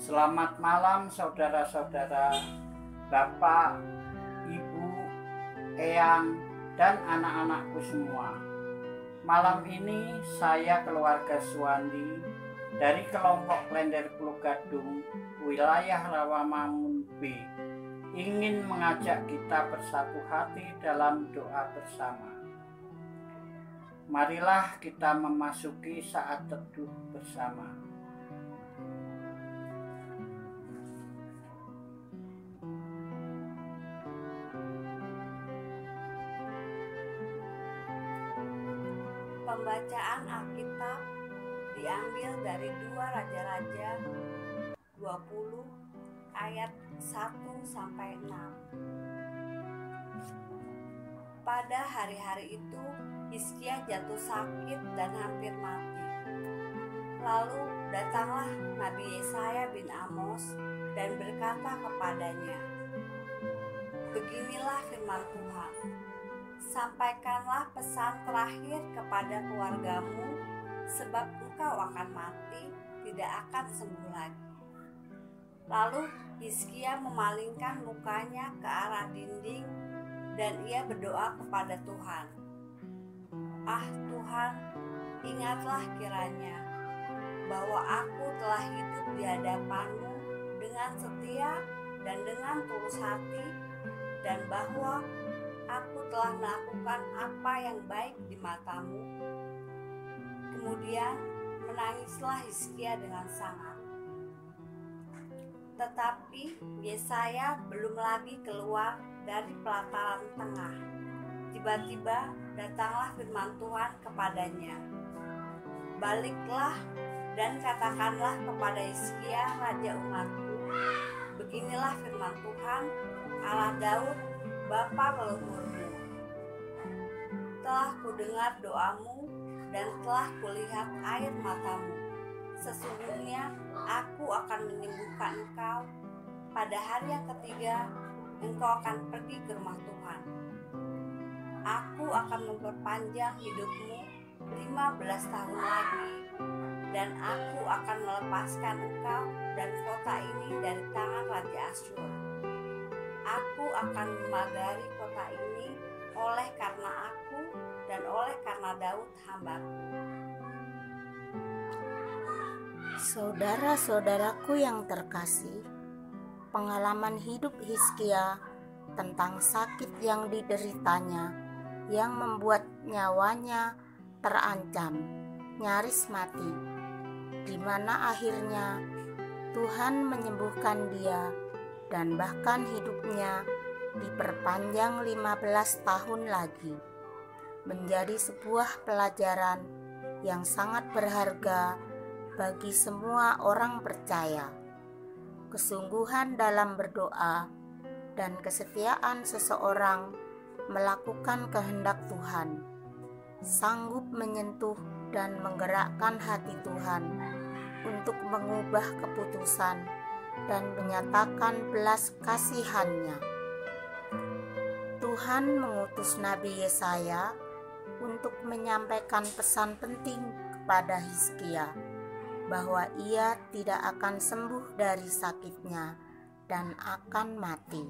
Selamat malam saudara-saudara, Bapak, Ibu, Eyang, dan anak-anakku semua. Malam ini saya keluarga Suwandi dari kelompok Klender Pulau Gadung, wilayah Rawamangun B, ingin mengajak kita bersatu hati dalam doa bersama. Marilah kita memasuki saat teduh bersama. Pembacaan Alkitab diambil dari dua Raja-Raja 20 ayat 1 sampai 6. Pada hari-hari itu Hizkia jatuh sakit dan hampir mati. Lalu datanglah Nabi Yesaya bin Amos dan berkata kepadanya, Beginilah firman Tuhan sampaikanlah pesan terakhir kepada keluargamu, sebab engkau akan mati, tidak akan sembuh lagi. Lalu Hizkia memalingkan mukanya ke arah dinding dan ia berdoa kepada Tuhan. Ah Tuhan, ingatlah kiranya bahwa aku telah hidup di hadapanmu dengan setia dan dengan tulus hati dan bahwa aku telah melakukan apa yang baik di matamu. Kemudian menangislah Hizkia dengan sangat. Tetapi Yesaya belum lagi keluar dari pelataran tengah. Tiba-tiba datanglah firman Tuhan kepadanya. Baliklah dan katakanlah kepada Hizkia raja umatku, beginilah firman Tuhan Allah Daud Bapa leluhurmu. Telah kudengar doamu dan telah kulihat air matamu. Sesungguhnya aku akan menyembuhkan engkau. Pada hari yang ketiga, engkau akan pergi ke rumah Tuhan. Aku akan memperpanjang hidupmu 15 tahun lagi dan aku akan melepaskan engkau dan kota ini dari tangan Raja Asyur aku akan memagari kota ini oleh karena aku dan oleh karena Daud hambaku. Saudara-saudaraku yang terkasih, pengalaman hidup Hizkia tentang sakit yang dideritanya yang membuat nyawanya terancam, nyaris mati, di mana akhirnya Tuhan menyembuhkan dia dan bahkan hidupnya diperpanjang 15 tahun lagi menjadi sebuah pelajaran yang sangat berharga bagi semua orang percaya. Kesungguhan dalam berdoa dan kesetiaan seseorang melakukan kehendak Tuhan sanggup menyentuh dan menggerakkan hati Tuhan untuk mengubah keputusan dan menyatakan belas kasihannya. Tuhan mengutus Nabi Yesaya untuk menyampaikan pesan penting kepada Hizkia bahwa ia tidak akan sembuh dari sakitnya dan akan mati.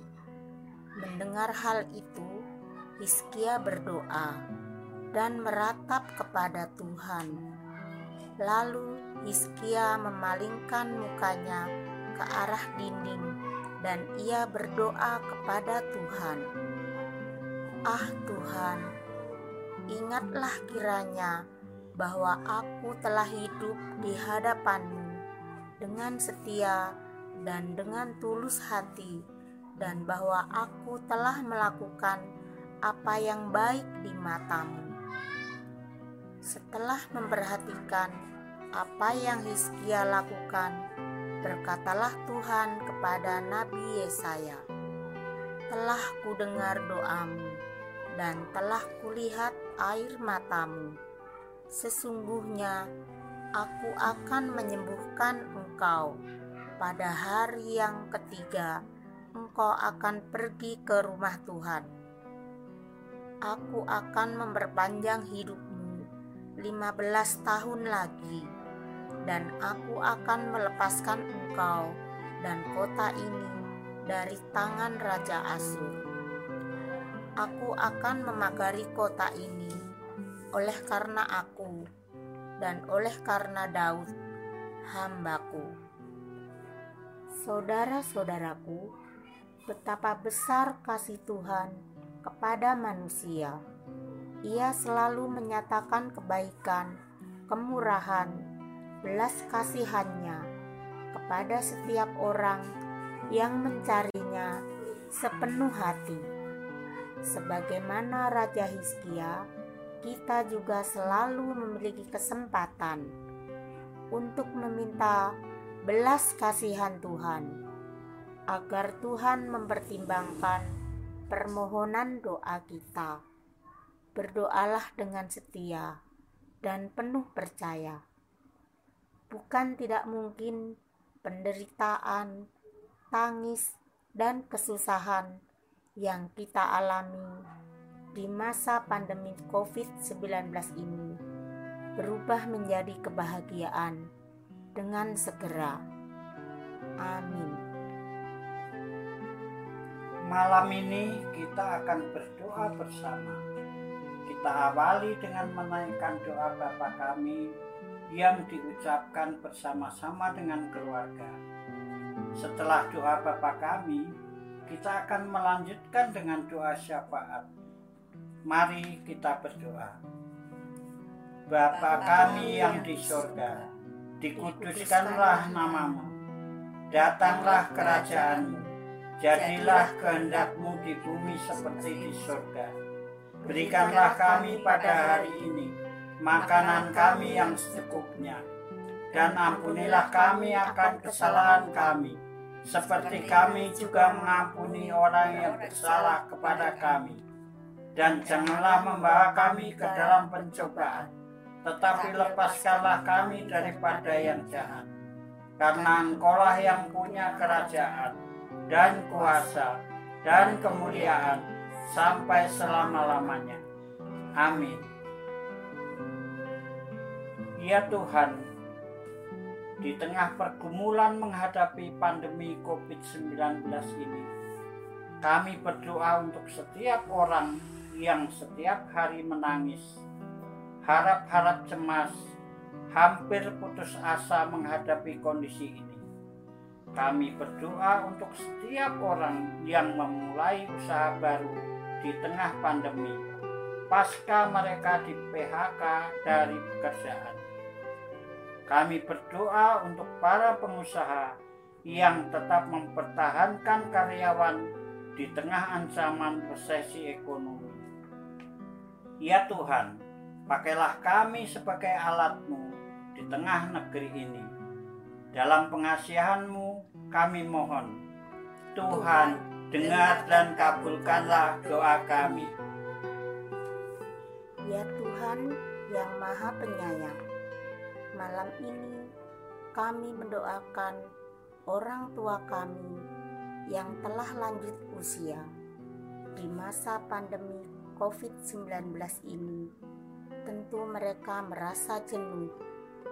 Mendengar hal itu, Hizkia berdoa dan meratap kepada Tuhan. Lalu Hizkia memalingkan mukanya ke arah dinding dan ia berdoa kepada Tuhan. Ah Tuhan, ingatlah kiranya bahwa aku telah hidup di hadapanmu dengan setia dan dengan tulus hati dan bahwa aku telah melakukan apa yang baik di matamu. Setelah memperhatikan apa yang Hizkia lakukan, Berkatalah Tuhan kepada Nabi Yesaya, "Telah kudengar doamu dan telah kulihat air matamu. Sesungguhnya aku akan menyembuhkan engkau. Pada hari yang ketiga, engkau akan pergi ke rumah Tuhan. Aku akan memperpanjang hidupmu 15 tahun lagi." dan aku akan melepaskan engkau dan kota ini dari tangan Raja Asur. Aku akan memagari kota ini oleh karena aku dan oleh karena Daud, hambaku. Saudara-saudaraku, betapa besar kasih Tuhan kepada manusia. Ia selalu menyatakan kebaikan, kemurahan, belas kasihannya kepada setiap orang yang mencarinya sepenuh hati. Sebagaimana Raja Hizkia, kita juga selalu memiliki kesempatan untuk meminta belas kasihan Tuhan agar Tuhan mempertimbangkan permohonan doa kita. Berdoalah dengan setia dan penuh percaya. Bukan tidak mungkin penderitaan, tangis, dan kesusahan yang kita alami di masa pandemi COVID-19 ini berubah menjadi kebahagiaan dengan segera. Amin. Malam ini kita akan berdoa bersama. Kita awali dengan menaikkan doa Bapa kami yang diucapkan bersama-sama dengan keluarga. Setelah doa Bapa kami, kita akan melanjutkan dengan doa syafaat. Mari kita berdoa. Bapa kami yang di sorga, dikuduskanlah namamu. Datanglah kerajaanmu Jadilah kehendakmu di bumi seperti di surga. Berikanlah kami pada hari ini makanan kami yang secukupnya. Dan ampunilah kami akan kesalahan kami, seperti kami juga mengampuni orang yang bersalah kepada kami. Dan janganlah membawa kami ke dalam pencobaan, tetapi lepaskanlah kami daripada yang jahat. Karena engkaulah yang punya kerajaan, dan kuasa dan kemuliaan sampai selama-lamanya. Amin. Ya Tuhan, di tengah pergumulan menghadapi pandemi COVID-19 ini, kami berdoa untuk setiap orang yang setiap hari menangis, harap-harap cemas, hampir putus asa menghadapi kondisi ini. Kami berdoa untuk setiap orang yang memulai usaha baru di tengah pandemi, pasca mereka di PHK dari pekerjaan. Kami berdoa untuk para pengusaha yang tetap mempertahankan karyawan di tengah ancaman resesi ekonomi. Ya Tuhan, pakailah kami sebagai alatmu di tengah negeri ini dalam pengasihanmu kami mohon. Tuhan, dengar dan kabulkanlah doa kami. Ya Tuhan yang maha penyayang, malam ini kami mendoakan orang tua kami yang telah lanjut usia di masa pandemi COVID-19 ini. Tentu mereka merasa jenuh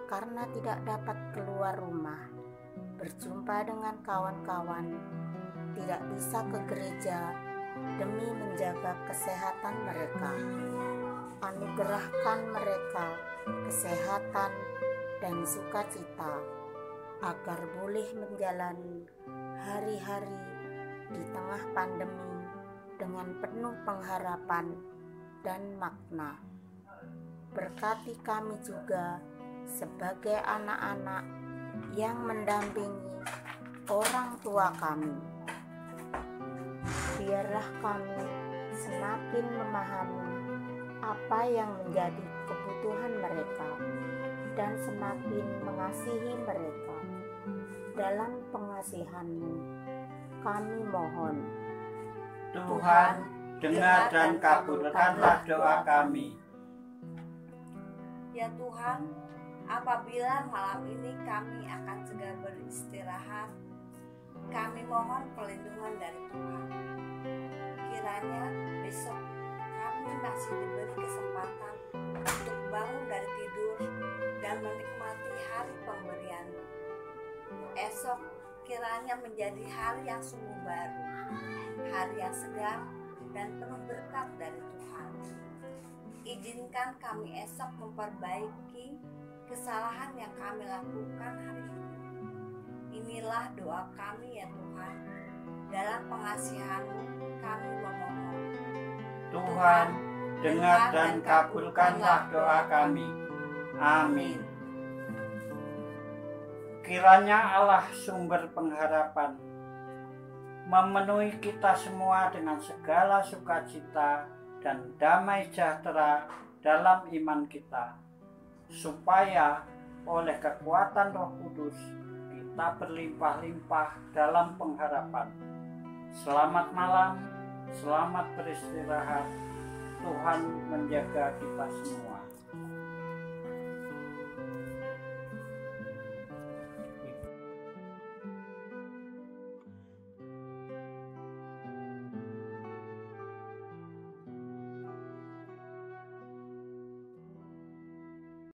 karena tidak dapat keluar rumah, berjumpa dengan kawan-kawan, tidak bisa ke gereja demi menjaga kesehatan mereka. Anugerahkan mereka kesehatan dan sukacita agar boleh menjalani hari-hari di tengah pandemi dengan penuh pengharapan dan makna. Berkati kami juga sebagai anak-anak yang mendampingi orang tua kami. Biarlah kami semakin memahami apa yang menjadi kebutuhan mereka dan semakin mengasihi mereka. Dalam pengasihanmu, kami mohon. Tuhan, dengar dan kabulkanlah doa kami. Ya Tuhan, Apabila malam ini kami akan segera beristirahat, kami mohon perlindungan dari Tuhan. Kiranya besok kami masih diberi kesempatan untuk bangun dari tidur dan menikmati hari pembukaan kiranya menjadi hari yang sungguh baru, hari yang segar dan penuh berkat dari Tuhan. Izinkan kami esok memperbaiki kesalahan yang kami lakukan hari ini. Inilah doa kami ya Tuhan. Dalam pengasihan-Mu kami memohon. Tuhan, dengar dan kabulkanlah doa kami. Amin. Kiranya Allah sumber pengharapan memenuhi kita semua dengan segala sukacita dan damai sejahtera dalam iman kita, supaya oleh kekuatan Roh Kudus kita berlimpah-limpah dalam pengharapan. Selamat malam, selamat beristirahat. Tuhan menjaga kita semua.